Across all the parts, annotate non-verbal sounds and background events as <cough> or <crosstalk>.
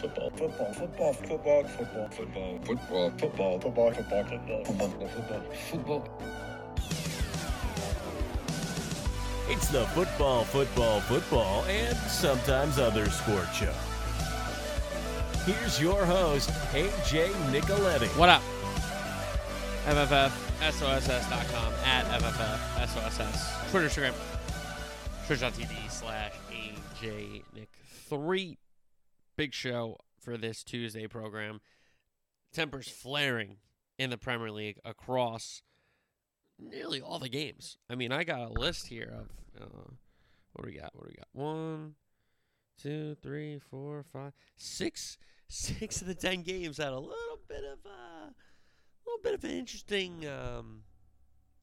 football, football, football, football, football, football, football, football, football, football, football, football, football, football. It's the football, football, football, and sometimes other sport show. Here's your host, AJ Nicoletti. What up? FFFSOSS.com at FFFSOSS. Twitter, Instagram, twitch.tv slash AJ Nick. Three big show for this Tuesday program. Tempers flaring in the Premier League across nearly all the games. I mean, I got a list here of uh, what do we got? What do we got? One, two, three, four, five, six, six of the ten games had a little bit of uh, a little bit of an interesting, um,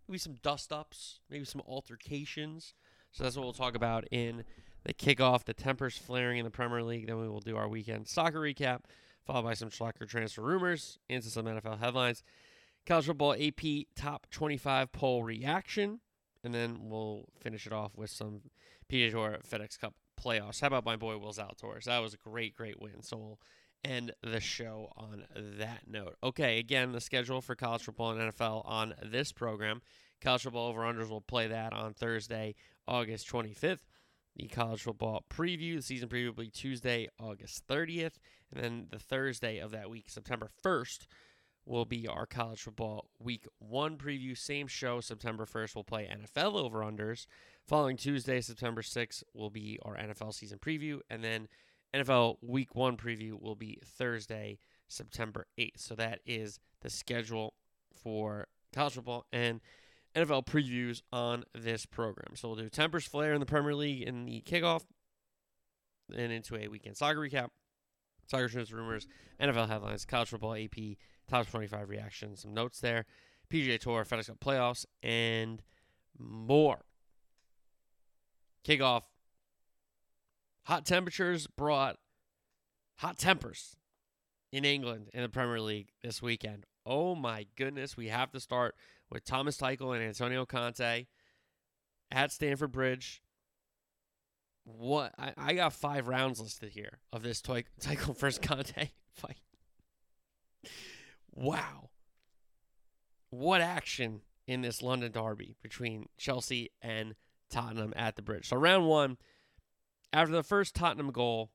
maybe some dust ups, maybe some altercations. So that's what we'll talk about in the kickoff. The tempers flaring in the Premier League. Then we will do our weekend soccer recap, followed by some Schlacker transfer rumors, into some NFL headlines. College Football AP Top 25 poll reaction, and then we'll finish it off with some PGA Tour FedEx Cup playoffs. How about my boy Will Zalatoris? That was a great, great win. So we'll end the show on that note. Okay, again, the schedule for college football and NFL on this program. College football over unders will play that on Thursday, August 25th. The college football preview, the season preview will be Tuesday, August 30th. And then the Thursday of that week, September 1st, will be our college football week one preview. Same show, September 1st, we'll play NFL over unders. Following Tuesday, September 6th, will be our NFL season preview. And then NFL week one preview will be Thursday, September 8th. So that is the schedule for college football and NFL previews on this program. So we'll do Tempers Flare in the Premier League in the kickoff, and into a weekend soccer recap, soccer news rumors, NFL headlines, college football AP top 25 reactions, some notes there, PGA Tour, FedEx Cup playoffs, and more. Kickoff. Hot temperatures brought hot tempers in England in the Premier League this weekend. Oh my goodness, we have to start with Thomas Tuchel and Antonio Conte at Stamford Bridge. What I, I got five rounds listed here of this Tuchel <laughs> versus Conte <laughs> fight. Wow. What action in this London derby between Chelsea and Tottenham at the bridge. So, round one, after the first Tottenham goal,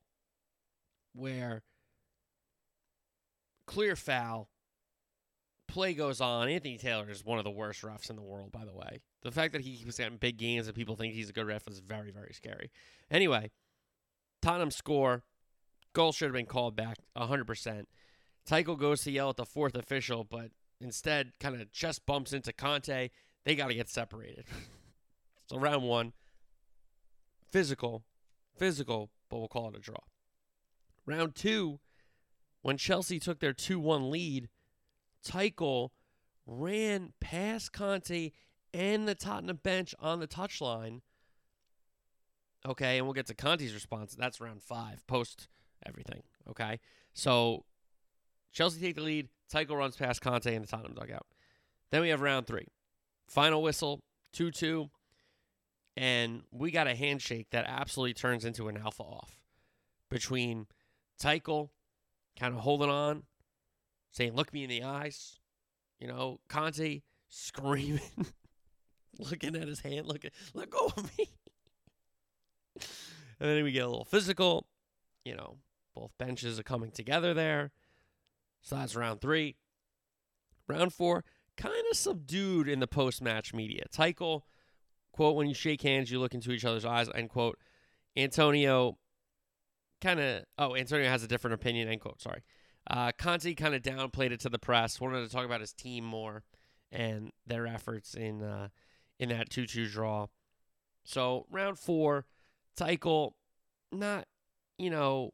where clear foul, play goes on. Anthony Taylor is one of the worst refs in the world, by the way. The fact that he was getting big games and people think he's a good ref is very, very scary. Anyway, Tottenham score. Goal should have been called back 100%. Tuchel goes to yell at the fourth official, but instead kind of chest bumps into Conte. They got to get separated. <laughs> so round one, physical, physical, but we'll call it a draw. Round two, when Chelsea took their 2 1 lead, Tuchel ran past Conte and the Tottenham bench on the touchline. Okay, and we'll get to Conte's response. That's round five, post everything. Okay, so Chelsea take the lead. Tuchel runs past Conte and the Tottenham dugout. Then we have round three. Final whistle, 2 2. And we got a handshake that absolutely turns into an alpha off between Tuchel kind of holding on, saying, Look me in the eyes. You know, Conte screaming, <laughs> looking at his hand, looking, let go of me. and then we get a little physical. You know, both benches are coming together there. So that's round three. Round four, kind of subdued in the post match media. Tuchel, quote, when you shake hands, you look into each other's eyes, end quote. Antonio kind of, oh, Antonio has a different opinion, end quote, sorry. Uh, Conte kind of downplayed it to the press, wanted to talk about his team more and their efforts in uh, in that 2 2 draw. So, round four, Tuchel not, you know,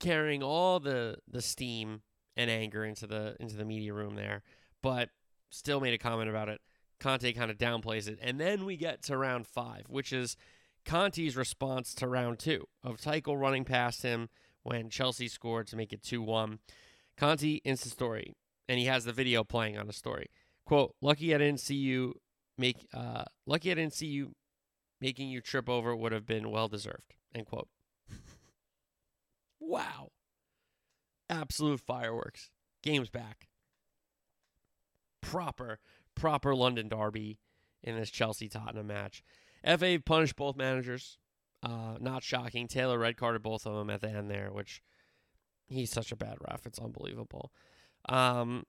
carrying all the, the steam and anger into the into the media room there, but still made a comment about it. Conte kind of downplays it, and then we get to round five, which is Conte's response to round two of Tuchel running past him when Chelsea scored to make it two one. Conte Insta story, and he has the video playing on the story. Quote: Lucky I didn't see you make. Uh, lucky I didn't see you making you trip over would have been well deserved. End quote. wow. absolute fireworks. Game's back. Proper, proper London derby in this Chelsea Tottenham match. FA punished both managers. Uh, not shocking. Taylor red carded both of them at the end there, which he's such a bad ref. It's unbelievable. Um,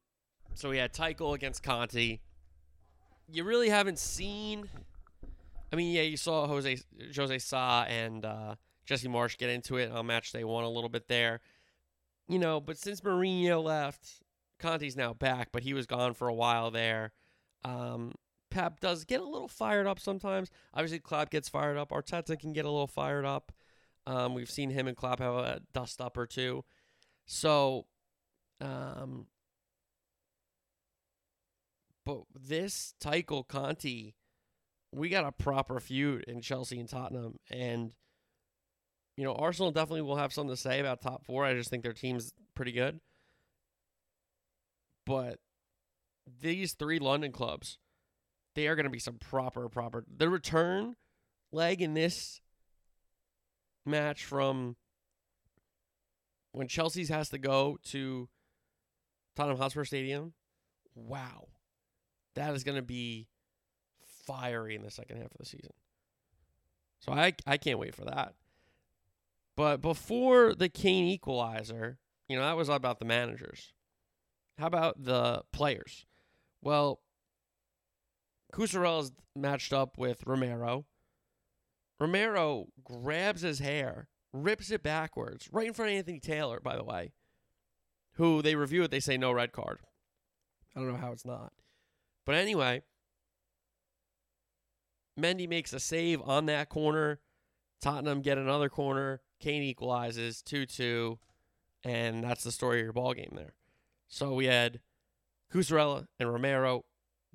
so we had Tuchel against Conte. You really haven't seen. I mean, yeah, you saw Jose Jose Sa and uh, Jesse Marsch get into it on match day one a little bit there. You know, but since Mourinho left, Conte's now back, but he was gone for a while there. Um, Pep does get a little fired up sometimes. Obviously, Klopp gets fired up. Arteta can get a little fired up. Um, we've seen him and Klopp have a dust up or two. So, um, but this Tuchel Conte, we got a proper feud in Chelsea and Tottenham, and you know Arsenal definitely will have something to say about top four. I just think their team's pretty good, but these three London clubs they are going to be some proper, proper. The return leg in this match from when Chelsea's has to go to Tottenham Hotspur Stadium. Wow. That is going to be fiery in the second half of the season. So I I can't wait for that. But before the Kane equalizer, you know, that was about the managers. How about the players? Well, is matched up with Romero. Romero grabs his hair, rips it backwards, right in front of Anthony Taylor, by the way, who they review it, they say no red card. I don't know how it's not. But anyway, Mendy makes a save on that corner. Tottenham get another corner. Kane equalizes 2 2. And that's the story of your ball game there. So we had Cucurella and Romero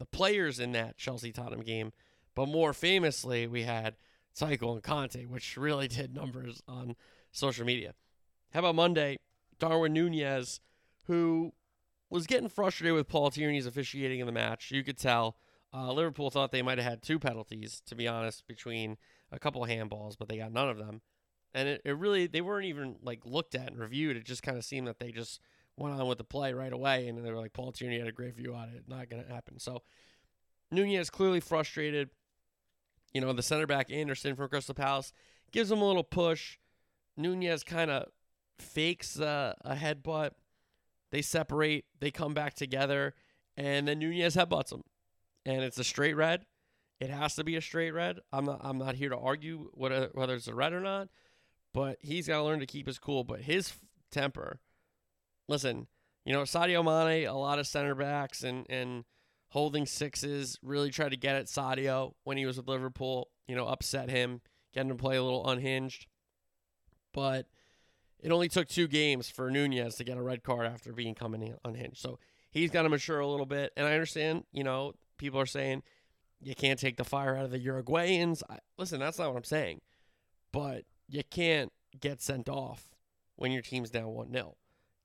the players in that Chelsea Tottenham game, but more famously, we had Tuchel and Conte, which really <laughs> did numbers on social media. How about Monday? Darwin Nunez, who was getting frustrated with Paul Tierney's officiating in the match. You could tell. Uh, Liverpool thought they might have had two penalties, to be honest, between a couple handballs, but they got none of them. And it, it really, they weren't even like looked at and reviewed. It just kind of seemed that they just went on with the play right away, and they were like, Paul Tierney had a great view on it. Not going to happen. So Nunez clearly frustrated. You know, the center back Anderson from Crystal Palace gives him a little push. Nunez kind of fakes uh, a headbutt. They separate. They come back together, and then Nunez headbutts him, and it's a straight red. It has to be a straight red. I'm not. I'm not here to argue whether whether it's a red or not, but he's got to learn to keep his cool. But his temper listen, you know, Sadio Mane, a lot of center backs and and holding sixes really tried to get at Sadio when he was with Liverpool, you know, upset him, get him to play a little unhinged. But it only took two games for Nunez to get a red card after being coming unhinged. So he's got to mature a little bit. And I understand, you know, people are saying you can't take the fire out of the Uruguayans. I, listen, that's not what I'm saying. But you can't get sent off when your team's down 1 0.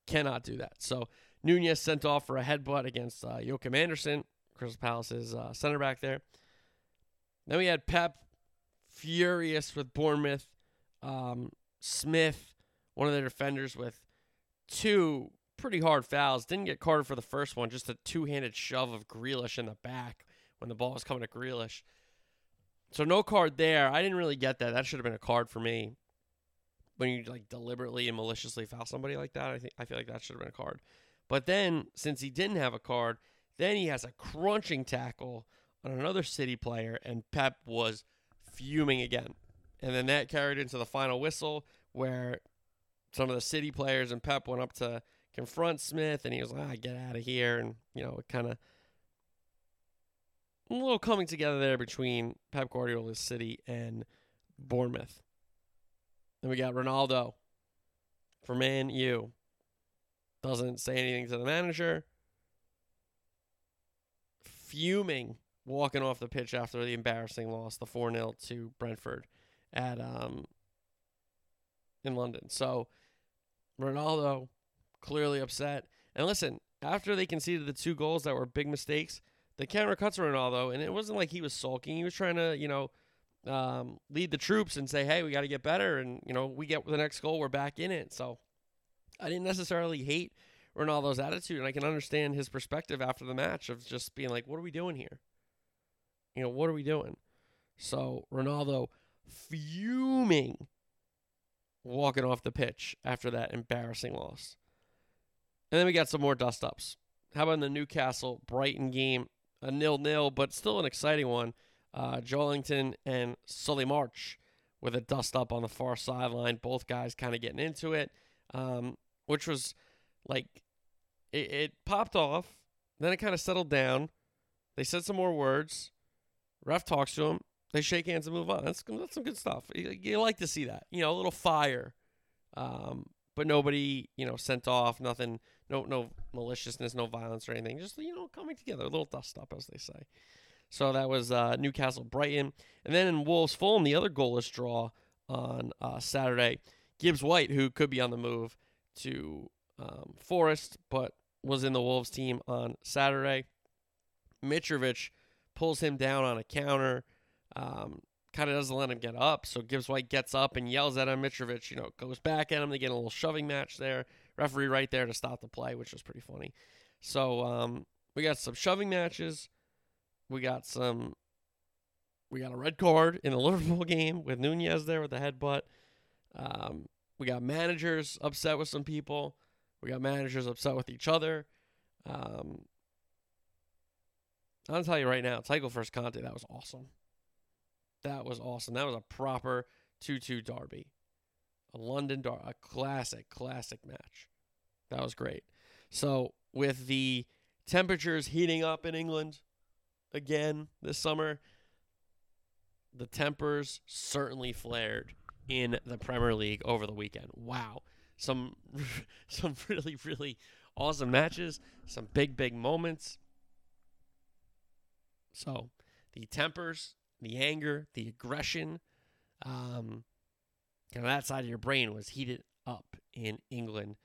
Cannot do that. So Nunez sent off for a headbutt against uh, Joachim Andersen, Crystal Palace's uh, center back there. Then we had Pep furious with Bournemouth. Um, Smith, one of their defenders, with two pretty hard fouls. Didn't get carded for the first one, just a two handed shove of Grealish in the back when the ball was coming to Grealish. So no card there. I didn't really get that. That should have been a card for me when you like deliberately and maliciously foul somebody like that, I think I feel like that should have been a card. But then since he didn't have a card, then he has a crunching tackle on another City player, and Pep was fuming again. And then that carried into the final whistle where some of the City players and Pep went up to confront Smith, and he was like, ah, "Get out of here!" And you know, it kind of a little coming together there between Pep Guardiola's City and Bournemouth. Then we got Ronaldo for Man U. Doesn't say anything to the manager. Fuming walking off the pitch after the embarrassing loss, the 4 0 to Brentford at um in London. So Ronaldo clearly upset. And listen, after they conceded the two goals that were big mistakes, the camera cuts Ronaldo, and it wasn't like he was sulking. He was trying to, you know, um, lead the troops and say, "Hey, we got to get better," and you know, we get the next goal, we're back in it. So I didn't necessarily hate Ronaldo's attitude, and I can understand his perspective after the match of just being like, "What are we doing here? You know, what are we doing?" So Ronaldo fuming, walking off the pitch after that embarrassing loss. And then we got some more dust ups. How about in the Newcastle Brighton game? A nil nil, but still an exciting one. Uh, Joelinton and Solly March with a dust up on the far sideline. Both guys kind of getting into it, um, which was like it, it popped off. Then it kind of settled down. They said some more words. Ref talks to them. They shake hands and move on. That's, that's some good stuff. You, you like to see that. You know, a little fire. Um, but nobody, you know, sent off. Nothing. No, no maliciousness, no violence or anything. Just you know, coming together, a little dust up, as they say. So that was uh, Newcastle Brighton. And then in Wolves Fulham, the other goalless draw on uh, Saturday. Gibbs White, who could be on the move to um, Forest, but was in the Wolves team on Saturday. Mitrovic pulls him down on a counter. Um, kind of doesn't let him get up. So Gibbs White gets up and yells at him. Mitrovic, you know, goes back at him. They get a little shoving match there. Referee right there to stop the play, which was pretty funny. So um, we got some shoving matches. We got some. We got a red card in the <laughs> Liverpool game with Nunez there with the headbutt. Um, we got managers upset with some people. We got managers upset with each other. Um, I'll tell you right now, Tuchel versus Conte, that was awesome. That was awesome. That was a proper 2 2 derby. A London derby, a classic, classic match. That was great. So, with the temperatures heating up in England, again this summer. The tempers certainly flared in the Premier League over the weekend. Wow. Some <laughs> some really really awesome matches, some big big moments. So, the tempers, the anger, the aggression, um, kind of that side of your brain was heated up in England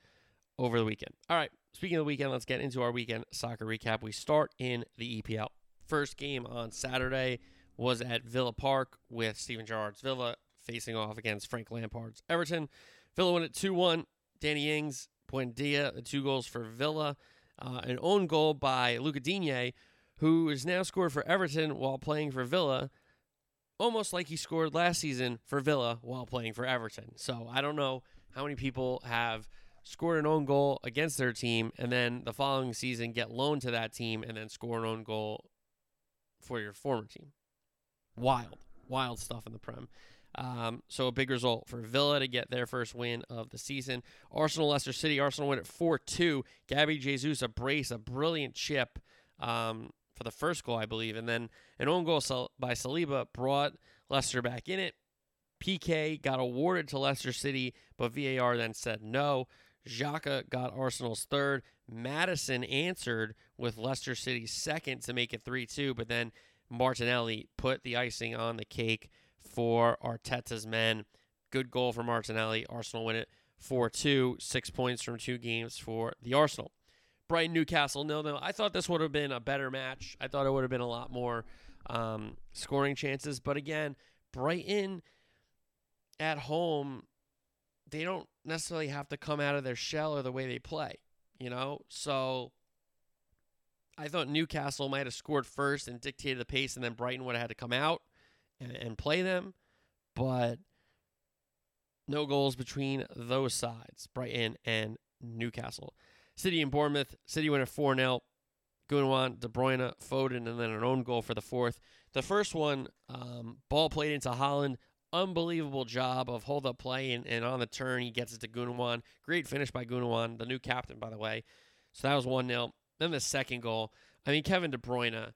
over the weekend. All right, speaking of the weekend, let's get into our weekend soccer recap. We start in the EPL first game on Saturday was at Villa Park with Steven Gerrard's Villa facing off against Frank Lampard's Everton. Villa won it 2 1. Danny Ings, Buendia, the two goals for Villa. Uh, an own goal by Luca Digne, who is now scored for Everton while playing for Villa, almost like he scored last season for Villa while playing for Everton. So I don't know how many people have scored an own goal against their team and then the following season get loaned to that team and then score an own goal for your former team. Wild, wild stuff in the Prem. Um, so a big result for Villa to get their first win of the season. Arsenal, Leicester City. Arsenal win at 4-2. Gabby Jesus, a brace, a brilliant chip um, for the first goal, I believe. And then an own goal by Saliba brought Leicester back in it. PK got awarded to Leicester City, but VAR then said no. Xhaka got Arsenal's third. Maddison answered with Leicester City's second to make it 3 2, but then Martinelli put the icing on the cake for Arteta's men. Good goal for Martinelli. Arsenal win it 4 2, six points from two games for the Arsenal. Brighton Newcastle nil nil. I thought this would have been a better match. I thought it would have been a lot more um, scoring chances. But again, Brighton at home, they don't necessarily have to come out of their shell or the way they play you know? So I thought Newcastle might have scored first and dictated the pace, and then Brighton would have had to come out and, and play them. But no goals between those sides, Brighton and Newcastle. City and Bournemouth. City went at 4 0. Gundogan, De Bruyne, Foden, and then an own goal for the fourth. The first one, um, ball played into Haaland unbelievable job of hold up play and, and on the turn he gets it to Gundogan. Great finish by Gundogan, the new captain by the way. So that was one 0 Then the second goal. I mean Kevin De Bruyne.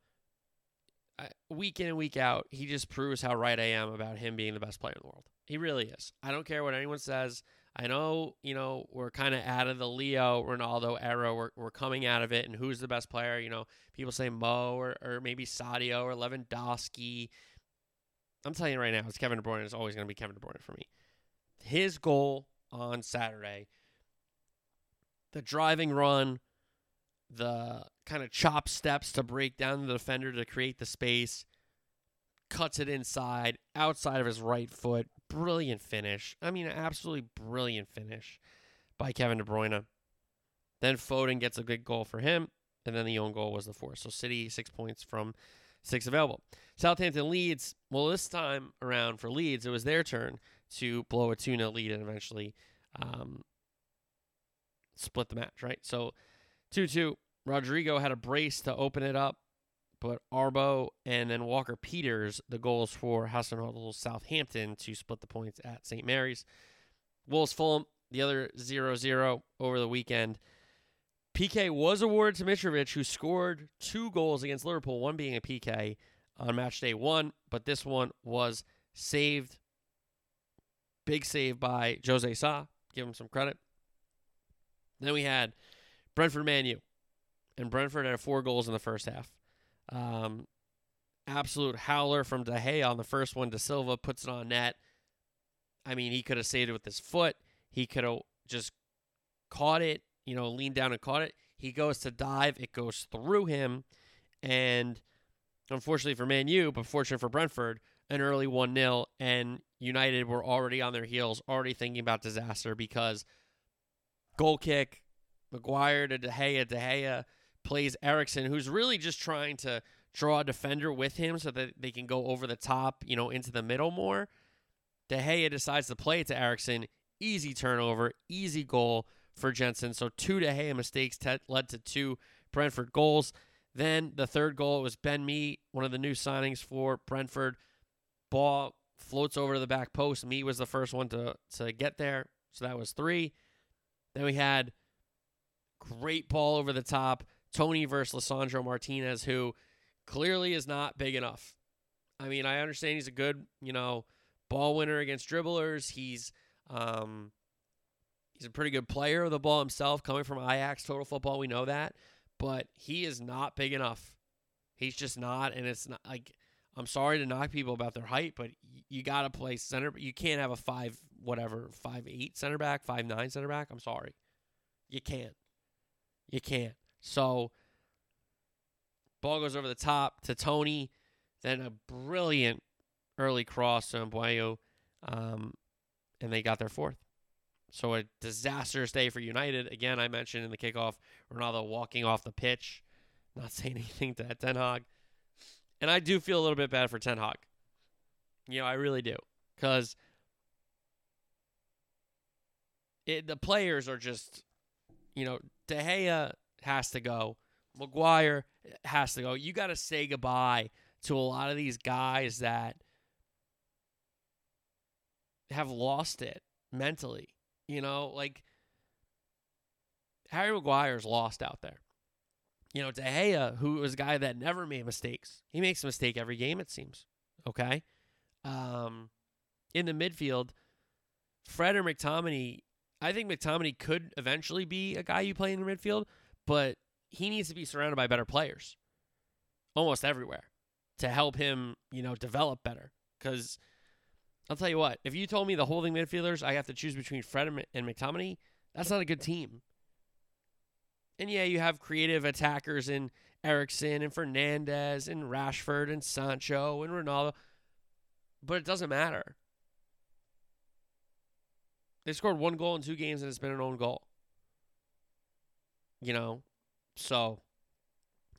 Week in and week out, he just proves how right I am about him being the best player in the world. He really is. I don't care what anyone says. I know, you know, we're kind of out of the Leo Ronaldo era. We're, we're coming out of it. And who's the best player? You know, people say Mo or, or maybe Sadio or Lewandowski. I'm telling you right now, it's Kevin De Bruyne. It's always going to be Kevin De Bruyne for me. His goal on Saturday, the driving run, the kind of chop steps to break down the defender to create the space, cuts it inside, outside of his right foot. Brilliant finish. I mean, absolutely brilliant finish by Kevin De Bruyne. Then Foden gets a good goal for him, and then the own goal was the fourth. So City six points from six available. Southampton Leeds. Well, this time around for Leeds, it was their turn to blow a 2 0 lead and eventually um, split the match, right? So 2 2. Rodrigo had a brace to open it up, but Aribo and then Walker Peters, the goals for Hasenhüttl Southampton to split the points at St. Mary's. Wolves Fulham, the other 0 0 over the weekend. PK was awarded to Mitrovic, who scored two goals against Liverpool, one being a PK on match day one, but this one was saved. Big save by Jose Sa. Give him some credit. Then we had Brentford Man U, and Brentford had four goals in the first half. Um, absolute howler from De Gea on the first one. De Silva puts it on net. I mean, he could have saved it with his foot. He could have just caught it, you know, leaned down and caught it. He goes to dive. It goes through him. And unfortunately for Man U, but fortunate for Brentford, an early 1 0. And United were already on their heels, already thinking about disaster because goal kick, Maguire to De Gea, De Gea plays Eriksen, who's really just trying to draw a defender with him so that they can go over the top, you know, into the middle more. De Gea decides to play it to Eriksen. Easy turnover, easy goal for Jensen. So two De Gea mistakes te- led to two Brentford goals. Then the third goal was Ben Mee, one of the new signings for Brentford. Ball floats over to the back post. Mee was the first one to, to get there. So that was three. Then we had great ball over the top. Toney versus Lisandro Martinez, who clearly is not big enough. I mean, I understand he's a good, you know, ball winner against dribblers. He's um he's a pretty good player of the ball himself, coming from Ajax Total Football. We know that, but he is not big enough. He's just not, and it's not like I'm sorry to knock people about their height, but you got to play center. You can't have a five whatever five eight center back, five nine center back. I'm sorry, you can't. You can't. So ball goes over the top to Toney, then a brilliant early cross to Mbeumo, um, and they got their fourth. So a disastrous day for United. Again, I mentioned in the kickoff, Ronaldo walking off the pitch, not <laughs> saying anything to Ten Hag. And I do feel a little bit bad for Ten Hag. You know, I really do. Because the players are just, you know, De Gea has to go. Maguire has to go. You got to say goodbye to a lot of these guys that have lost it mentally. You know, like Harry Maguire's lost out there. You know, De Gea, who was a guy that never made mistakes, he makes a mistake every game, it seems. Okay. Um, in the midfield, Fred or McTominay, I think McTominay could eventually be a guy you play in the midfield, but he needs to be surrounded by better players almost everywhere to help him, you know, develop better. Because I'll tell you what, if you told me the holding midfielders I have to choose between Fred and McTominay, that's not a good team. And yeah, you have creative attackers in Eriksen and Fernandes and Rashford and Sancho and Ronaldo, but it doesn't matter. They scored one goal in two games and it's been an own goal. You know, so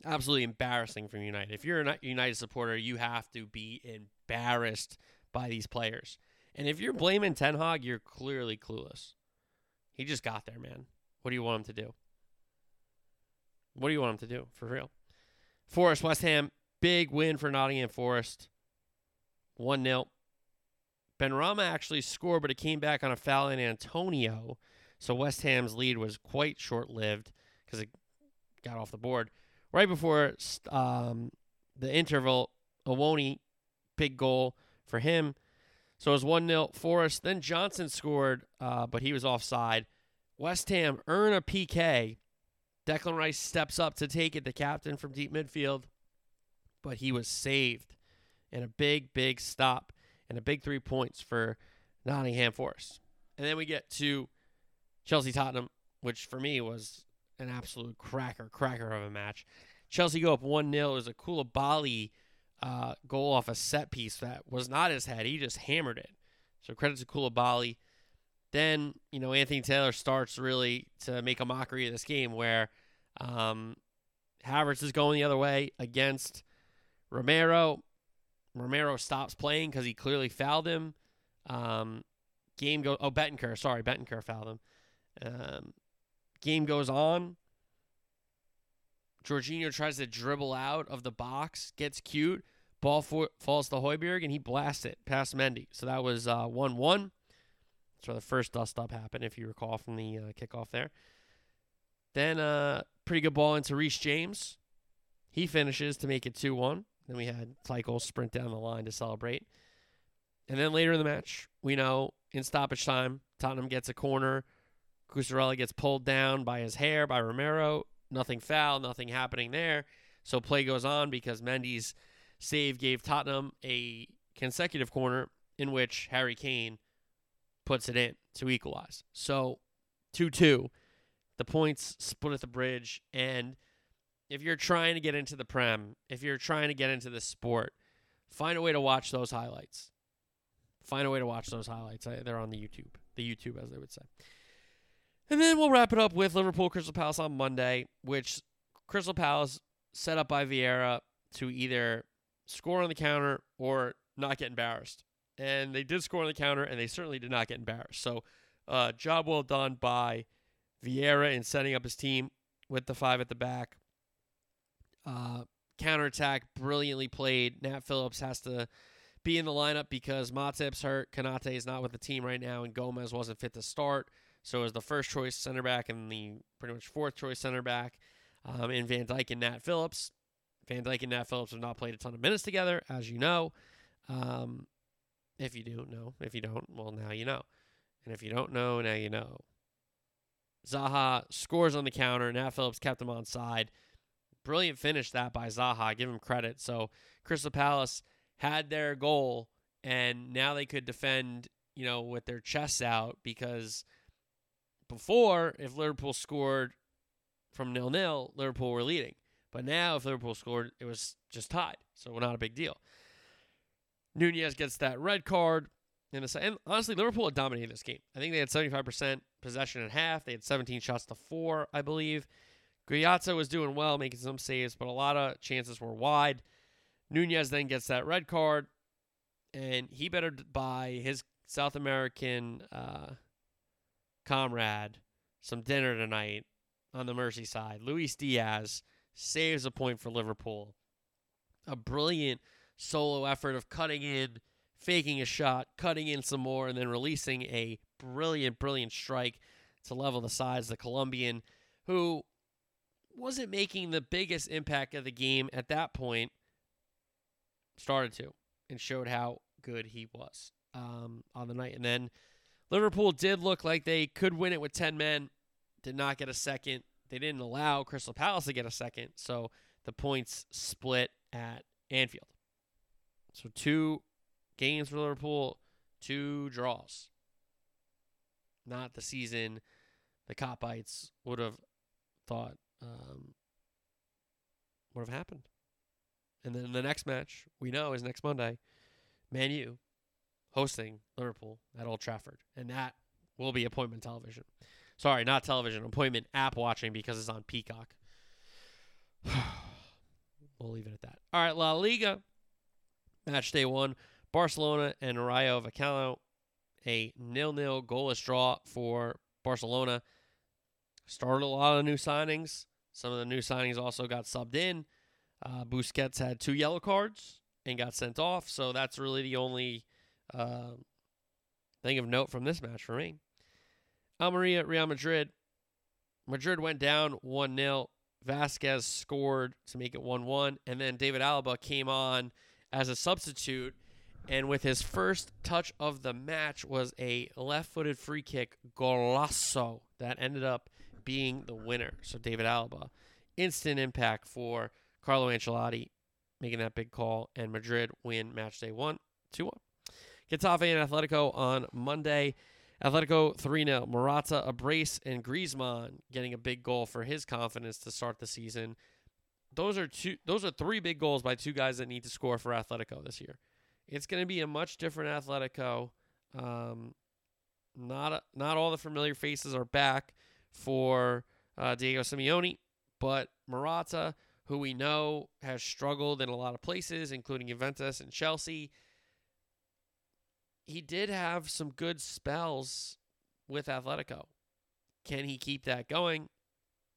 absolutely embarrassing from United. If you're a United supporter, you have to be embarrassed by these players. And if you're blaming Ten Hag, you're clearly clueless. He just got there, man. What do you want him to do? What do you want him to do? For real. Forest, West Ham, big win for Nottingham Forest. 1 0. Benrahma actually scored, but it came back on a foul in Antonio. So West Ham's lead was quite short lived because it got off the board. Right before um, the interval, Awoniyi, big goal for him. So it was 1 0 Forest. Then Johnson scored, uh, but he was offside. West Ham earn a PK. Declan Rice steps up to take it, the captain from deep midfield, but he was saved. And a big, big stop and a big three points for Nottingham Forest. And then we get to Chelsea Tottenham, which for me was an absolute cracker, cracker of a match. Chelsea go up 1 0. It was a Koulibaly uh, goal off a set piece that was not his head. He just hammered it. So credit to Koulibaly. then you know Anthony Taylor starts really to make a mockery of this game where um, Havertz is going the other way against Romero. Romero stops playing because he clearly fouled him. Um, game go oh Bentancur sorry Bentancur fouled him. Um, game goes on. Jorginho tries to dribble out of the box, gets cute, ball falls to Højbjerg, and he blasts it past Mendy. So that was uh, 1 1. That's where the first dust up happened, if you recall from the uh, kickoff there. Then uh, pretty good ball into Reece James. He finishes to make it 2 1. Then we had Tuchel sprint down the line to celebrate. And then later in the match, we know in stoppage time, Tottenham gets a corner. Cucurella gets pulled down by his hair by Romero. Nothing foul, nothing happening there. So play goes on because Mendy's save gave Tottenham a consecutive corner in which Harry Kane puts it in to equalize. So 2 2. The points split at the bridge. And if you're trying to get into the Prem, if you're trying to get into the sport, find a way to watch those highlights. Find a way to watch those highlights. They're on the YouTube, the YouTube, as they would say. And then we'll wrap it up with Liverpool Crystal Palace on Monday, which Crystal Palace set up by Vieira to either score on the counter or not get embarrassed. And they did score on the counter, and they certainly did not get embarrassed. So, uh, job well done by Vieira in setting up his team with the five at the back. Uh, counterattack, brilliantly played. Nat Phillips has to be in the lineup because Matip's hurt. Konate is not with the team right now, and Gomez wasn't fit to start. So as the first choice center back and the pretty much fourth choice center back um, in Van Dijk and Nat Phillips. Van Dijk and Nat Phillips have not played a ton of minutes together, as you know. Um, if you do know, if you don't, well, now you know. And if you don't know, now you know. Zaha scores on the counter. Nat Phillips kept him on side. Brilliant finish that by Zaha. Give him credit. So Crystal Palace had their goal, and now they could defend, you know, with their chests out because – before, if Liverpool scored from nil nil, Liverpool were leading. But now, if Liverpool scored, it was just tied. So not a big deal. Nunez gets that red card. And honestly, Liverpool had dominated this game. I think they had 75% possession at half. They had 17 shots to four, I believe. Guaita was doing well, making some saves, but a lot of chances were wide. Nunez then gets that red card, and he better buy his South American uh, comrade some dinner tonight on the Merseyside. Luis Diaz saves a point for Liverpool. A brilliant solo effort of cutting in, faking a shot, cutting in some more, and then releasing a brilliant, brilliant strike to level the sides. The Colombian, who wasn't making the biggest impact of the game at that point, started to and showed how good he was um, on the night. And then Liverpool did look like they could win it with 10 men, did not get a second. They didn't allow Crystal Palace to get a second, so the points split at Anfield. So two games for Liverpool, two draws. Not the season the Kopites would have thought um, would have happened. And then the next match we know is next Monday. Man U hosting Liverpool at Old Trafford, and that will be appointment television. Sorry, not television, appointment app watching because it's on Peacock. <sighs> we'll leave it at that. All right, La Liga, match day one. Barcelona and Rayo Vallecano, a nil-nil goalless draw for Barcelona. Started a lot of new signings. Some of the new signings also got subbed in. Uh, Busquets had two yellow cards and got sent off, so that's really the only uh, thing of note from this match for me. Almeria, Real Madrid. Madrid went down 1 0. Vazquez scored to make it 1 1. And then David Alaba came on as a substitute. And with his first touch of the match was a left footed free kick golazo that ended up being the winner. So David Alaba, instant impact for Carlo Ancelotti making that big call. And Madrid win match day one, 2 1. Getafe and Atletico on Monday. Atletico 3 0. Morata, a brace, and Griezmann getting a big goal for his confidence to start the season. Those are two those are three big goals by two guys that need to score for Atletico this year. It's going to be a much different Atletico um, not a, not all the familiar faces are back for uh, Diego Simeone, but Morata, who we know has struggled in a lot of places, including Juventus and Chelsea, he did have some good spells with Atletico. Can he keep that going?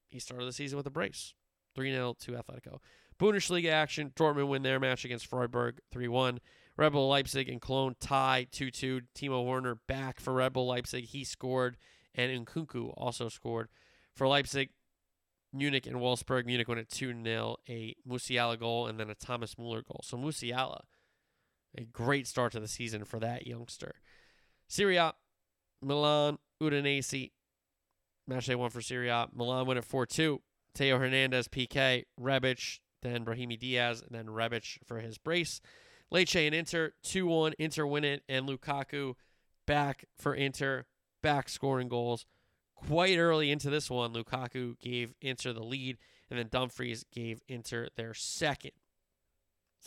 He started the season with a brace 3 0 to Atletico. Bundesliga action Dortmund win their match against Freiburg 3 1. Red Bull Leipzig and Cologne tie 2 2. Timo Werner back for Red Bull Leipzig. He scored, and Nkunku also scored. For Leipzig, Munich and Wolfsburg. Munich won at 2 0. A Musiala goal and then a Thomas Muller goal. So Musiala, a great start to the season for that youngster. Serie A, Milan, Udinese. Match day one for Serie A. Milan win at 4 2. Theo Hernandez, PK, Rebic, then Brahimi Diaz, and then Rebic for his brace. Lecce and Inter, 2 1. Inter win it, and Lukaku back for Inter, back scoring goals. Quite early into this one, Lukaku gave Inter the lead, and then Dumfries gave Inter their second.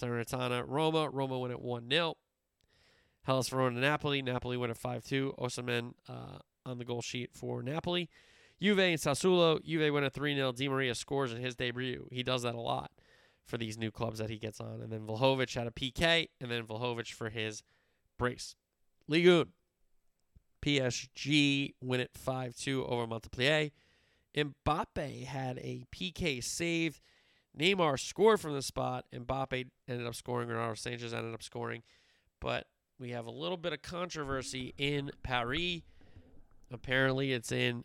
Salernitana, Roma. Roma win at 1 0. Hellas Verona, Napoli. Napoli win at 5 2. Osimhen uh, on the goal sheet for Napoli. Juve and Sassuolo. Juve win at 3 0. Di Maria scores in his debut. He does that a lot for these new clubs that he gets on. And then Vlahovic had a PK, and then Vlahovic for his brace. Ligue 1. PSG win it 5 2 over Montpellier. Mbappe had a PK saved. Neymar scored from the spot. And Mbappe ended up scoring. Renato Sanches ended up scoring. But we have a little bit of controversy in Paris. Apparently, it's in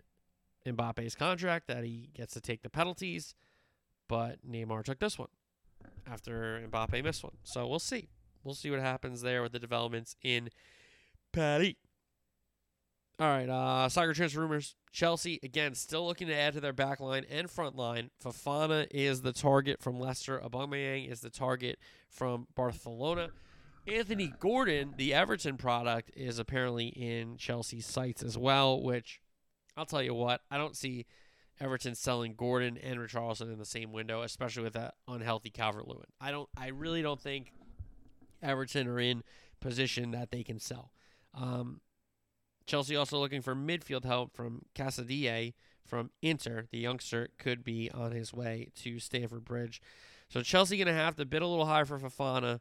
Mbappe's contract that he gets to take the penalties, but Neymar took this one after Mbappe missed one. So we'll see. We'll see what happens there with the developments in Paris. All right, uh, soccer transfer rumors. Chelsea, again, still looking to add to their back line and front line. Fofana is the target from Leicester. Aubameyang is the target from Barcelona. Anthony Gordon, the Everton product, is apparently in Chelsea's sights as well, which I'll tell you what, I don't see Everton selling Gordon and Richarlison in the same window, especially with that unhealthy Calvert Lewin. I don't I really don't think Everton are in position that they can sell. Um, Chelsea also looking for midfield help from Casadei from Inter. The youngster could be on his way to Stamford Bridge. So Chelsea going to have to bid a little higher for Fofana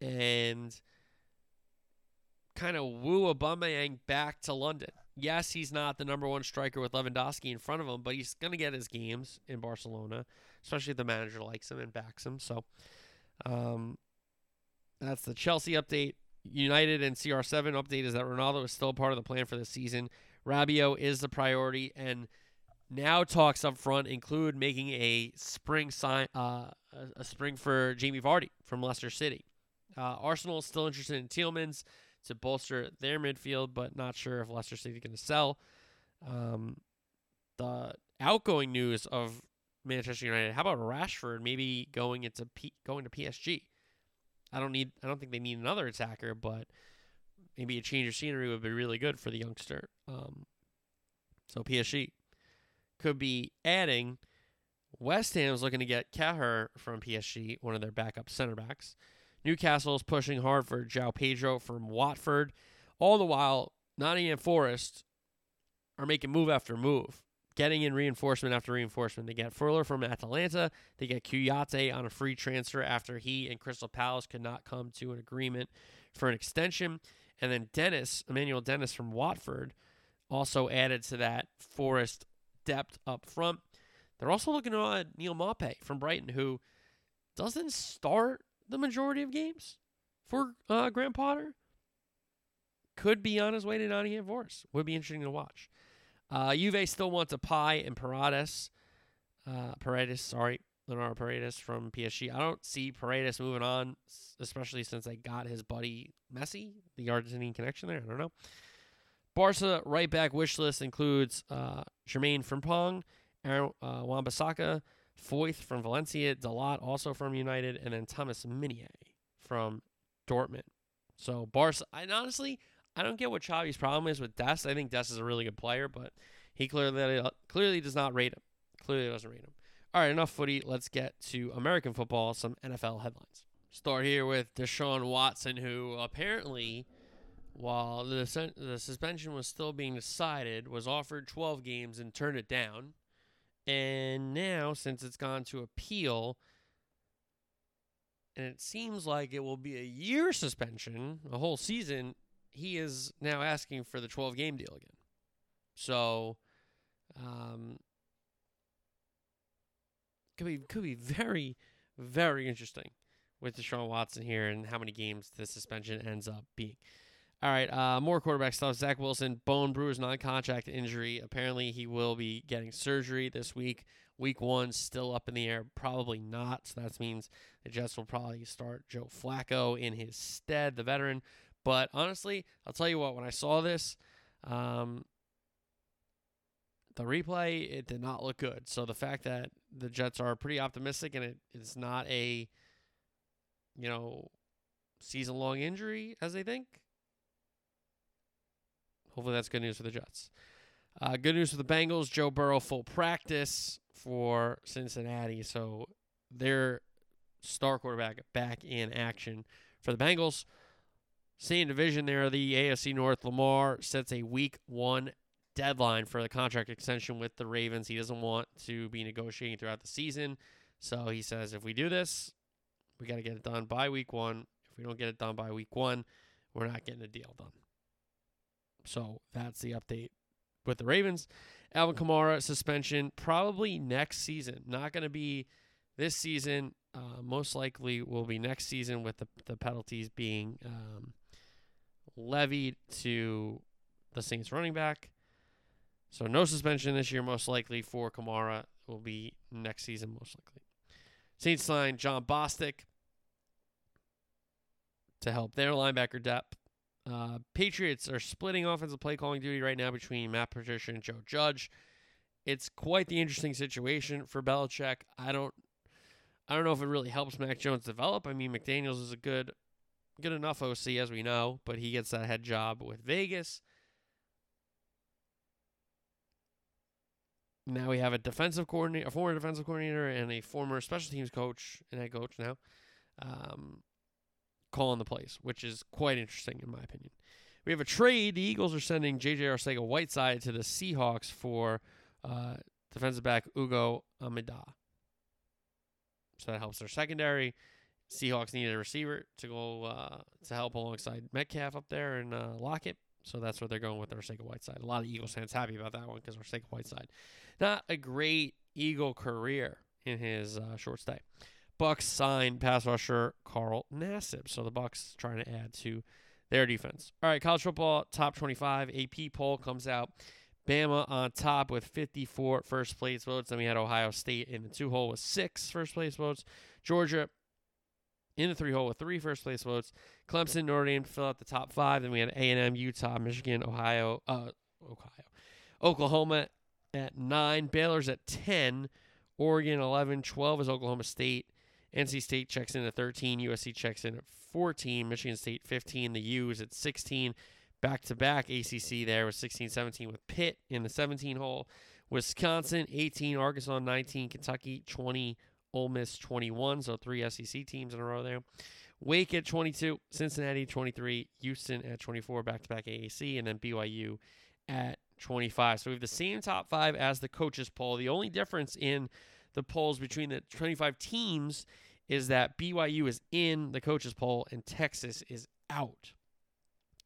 and kind of woo Aubameyang back to London. Yes, he's not the number one striker with Lewandowski in front of him, but he's going to get his games in Barcelona, especially if the manager likes him and backs him. So um, that's the Chelsea update. United and CR7 update is that Ronaldo is still part of the plan for the season. Rabiot is the priority, and now talks up front include making a spring sign, uh, a spring for Jamie Vardy from Leicester City. Uh, Arsenal is still interested in Tielemans to bolster their midfield, but not sure if Leicester City is going to sell. Um, the outgoing news of Manchester United. How about Rashford maybe going into P- going to PSG? I don't need. I don't think they need another attacker, but maybe a change of scenery would be really good for the youngster. Um, so PSG could be adding. West Ham is looking to get Kehrer from PSG, one of their backup center backs. Newcastle is pushing hard for João Pedro from Watford. All the while, Nottingham Forest are making move after move, getting in reinforcement after reinforcement. They get Freuler from Atalanta. They get Kouyaté on a free transfer after he and Crystal Palace could not come to an agreement for an extension. And then Dennis, Emmanuel Dennis from Watford, also added to that Forest depth up front. They're also looking at Neal Maupay from Brighton, who doesn't start the majority of games for uh, Graham Potter. Could be on his way to Nottingham Forest. Would be interesting to watch. Uh, Juve still wants Depay and Paredes. Uh, Paredes, sorry, Leandro Paredes from PSG. I don't see Paredes moving on, especially since they got his buddy Messi, the Argentinian connection there. I don't know. Barca right back wish list includes uh, Jeremie Frimpong, Aaron uh, Wan-Bissaka, Foyth from Valencia, Dalot also from United, and then Thomas Meunier from Dortmund. So Barca, and honestly, I don't get what Xavi's problem is with Dest. I think Dest is a really good player, but he clearly clearly does not rate him. Clearly doesn't rate him. All right, enough footy. Let's get to American football. Some NFL headlines. Start here with Deshaun Watson, who apparently while the the suspension was still being decided, was offered 12 games and turned it down. And now, since it's gone to appeal, and it seems like it will be a year suspension, a whole season, he is now asking for the 12 game deal again. So, um, could be could be very, very interesting with Deshaun Watson here and how many games the suspension ends up being. All right, uh, more quarterback stuff. Zach Wilson, bone bruise, non-contact injury. Apparently, he will be getting surgery this week. Week one, still up in the air. Probably not. So that means the Jets will probably start Joe Flacco in his stead, the veteran. But honestly, I'll tell you what. When I saw this, um, the replay it did not look good. So the fact that the Jets are pretty optimistic and it, it's not a, you know, season-long injury as they think. Hopefully that's good news for the Jets. Uh, good news for the Bengals. Joe Burrow full practice for Cincinnati. So their star quarterback back in action for the Bengals. Same division there, the AFC North. Lamar sets a week one deadline for the contract extension with the Ravens. He doesn't want to be negotiating throughout the season. So he says if we do this, we got to get it done by week one. If we don't get it done by week one, we're not getting a deal done. So that's the update with the Ravens. Alvin Kamara suspension probably next season. Not going to be this season. Uh, most likely will be next season with the, the penalties being um, levied to the Saints running back. So no suspension this year, most likely for Kamara. Will be next season, most likely. Saints sign Jon Bostic to help their linebacker depth. Uh, Patriots are splitting offensive play calling duty right now between Matt Patricia and Joe Judge. It's quite the interesting situation for Belichick. I don't, I don't know if it really helps Mac Jones develop. I mean, McDaniels is a good, good enough OC as we know, but he gets that head job with Vegas. Now we have a defensive coordinator, a former defensive coordinator, and a former special teams coach and head coach now, um, calling the plays, which is quite interesting in my opinion. We have a trade. The Eagles are sending J.J. Arcega-Whiteside to the Seahawks for uh, defensive back Ugo Amadi. So that helps their secondary. Seahawks needed a receiver to go uh, to help alongside Metcalf up there and uh, Lockett. So that's what they're going with Arcega-Whiteside. A lot of Eagles fans happy about that one because Arcega-Whiteside, not a great Eagle career in his uh, short stay. Bucks signed pass rusher Carl Nassib. So the Bucks trying to add to their defense. All right, college football top 25 AP poll comes out. Bama on top with 54 first place votes. Then we had Ohio State in the two hole with six first place votes. Georgia in the three hole with three first place votes. Clemson, Notre Dame fill out the top five. Then we had A&M, Utah, Michigan, Ohio, uh, Ohio, Oklahoma at nine. Baylor's at 10. Oregon 11. 12 is Oklahoma State. NC State checks in at 13. USC checks in at 14. Michigan State 15. The U is at 16. Back to back ACC there with 16 17 with Pitt in the 17 hole. Wisconsin 18. Arkansas 19. Kentucky 20. Ole Miss 21. So three SEC teams in a row there. Wake at 22. Cincinnati 23. Houston at 24. Back to back AAC. And then BYU at 25. So we have the same top five as the coaches poll. The only difference in the polls between the 25 teams is that BYU is in the coaches poll and Texas is out.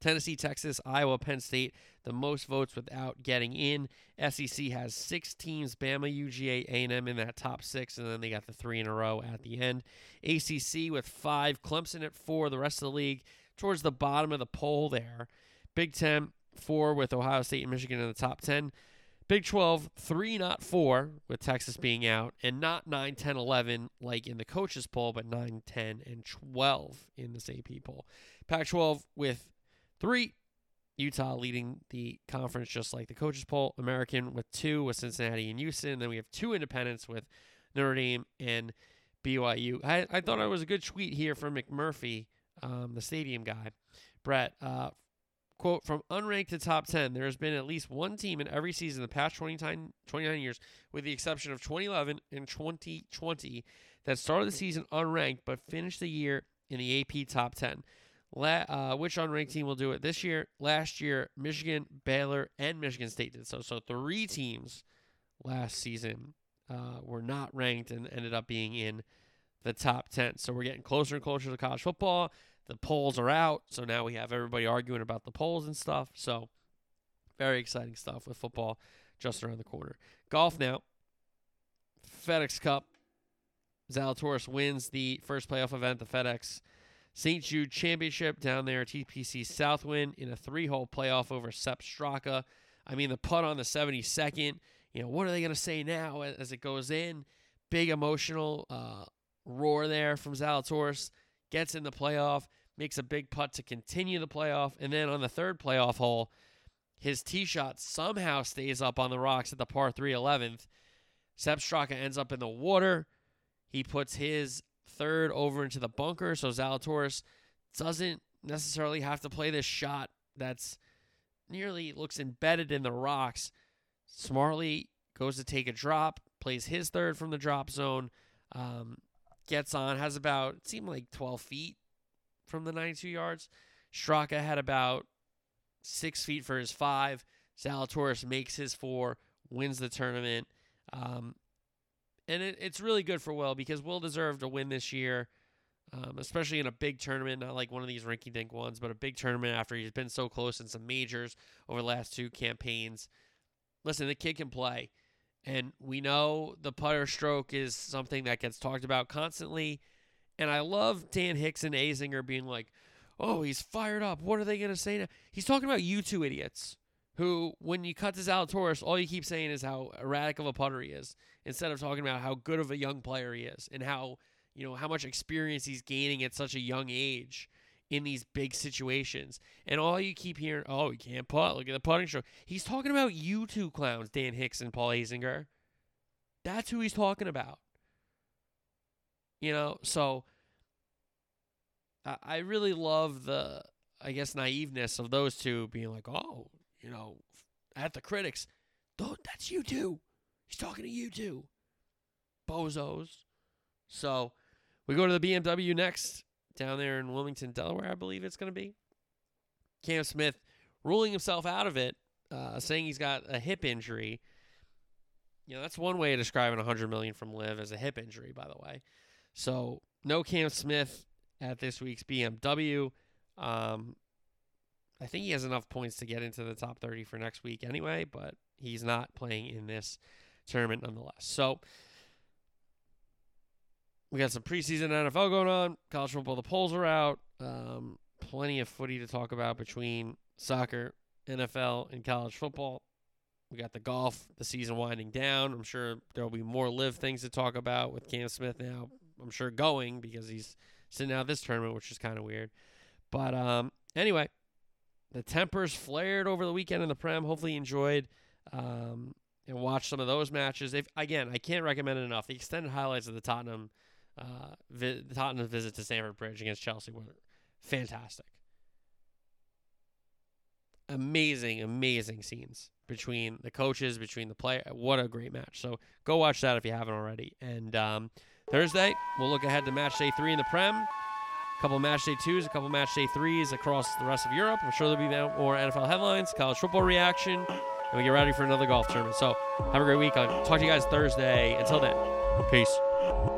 Tennessee, Texas, Iowa, Penn State, the most votes without getting in. SEC has six teams: Bama, UGA, A&M in that top six, and then they got the three in a row at the end. ACC with five, Clemson at four. The rest of the league towards the bottom of the poll there. Big Ten four with Ohio State and Michigan in the top ten. Big 12, three, not four, with Texas being out, and not 9, 10, 11 like in the coaches poll, but 9, 10, and 12 in this AP poll. Pac 12 with three, Utah leading the conference just like the coaches poll. American with two, with Cincinnati and Houston. Then we have two independents with Notre Dame and BYU. I, I thought it was a good tweet here from McMurphy, um, the stadium guy. Brett, uh, quote, from unranked to top 10, there has been at least one team in every season the past 29, 29 years, with the exception of 2011 and 2020, that started the season unranked but finished the year in the AP top 10. La- uh, which unranked team will do it this year? Last year, Michigan, Baylor, and Michigan State did so. So three teams last season uh, were not ranked and ended up being in the top 10. So we're getting closer and closer to college football. The polls are out. So now we have everybody arguing about the polls and stuff. So very exciting stuff with football just around the corner. Golf now. FedEx Cup. Zalatoris wins the first playoff event, the FedEx St. Jude Championship down there TPC Southwind in a three hole playoff over Sepp Straka. I mean, the putt on the 72nd, you know, what are they going to say now as it goes in? Big emotional uh, roar there from Zalatoris. Gets in the playoff, makes a big putt to continue the playoff. And then on the third playoff hole, his tee shot somehow stays up on the rocks at the par 3 11th. Sepp Straka ends up in the water. He puts his third over into the bunker, so Zalatoris doesn't necessarily have to play this shot that's nearly looks embedded in the rocks. Smartly goes to take a drop, plays his third from the drop zone, um, gets on, has about, it seemed like 12 feet from the 92 yards. Straka had about six feet for his five. Zalatoris makes his four, wins the tournament. Um, and it, it's really good for Will because Will deserved a win this year, um, especially in a big tournament, not like one of these rinky dink ones, but a big tournament after he's been so close in some majors over the last two campaigns. Listen, the kid can play. And we know the putter stroke is something that gets talked about constantly. And I love Dan Hicks and Azinger being like, oh, he's fired up. What are they going to say now? He's talking about you two idiots who, when you cut to Zalatoris, all you keep saying is how erratic of a putter he is, instead of talking about how good of a young player he is and how you know how much experience he's gaining at such a young age in these big situations. And all you keep hearing, oh, he can't putt. Look at the putting stroke. He's talking about you two clowns, Dan Hicks and Paul Azinger. That's who he's talking about. You know, so I really love the, I guess, naiveness of those two being like, oh, you know, at the critics, that's you too. He's talking to you two. Bozos. So we go to the BMW next down there in Wilmington, Delaware, I believe it's going to be. Cam Smith ruling himself out of it, uh, saying he's got a hip injury. You know, that's one way of describing 100 million from LIV as a hip injury, by the way. So no Cam Smith at this week's BMW. Um, I think he has enough points to get into the top 30 for next week anyway, but he's not playing in this tournament nonetheless. So we got some preseason NFL going on. College football, the polls are out. Um, plenty of footy to talk about between soccer, NFL, and college football. We got the golf, the season winding down. I'm sure there will be more LIV things to talk about with Cam Smith now. I'm sure going because he's sitting out this tournament, which is kind of weird. But um, anyway, the tempers flared over the weekend in the Prem. Hopefully, you enjoyed um, and watched some of those matches. If again, I can't recommend it enough. The extended highlights of the Tottenham, uh, vi- the Tottenham visit to Stamford Bridge against Chelsea were fantastic. Amazing, amazing scenes between the coaches, between the player. What a great match! So go watch that if you haven't already. And um, Thursday, we'll look ahead to match day three in the Prem couple match day twos, a couple match day threes across the rest of Europe. I'm sure there'll be more NFL headlines, college football reaction, and we get ready for another golf tournament. So have a great week. I'll talk to you guys Thursday. Until then, peace.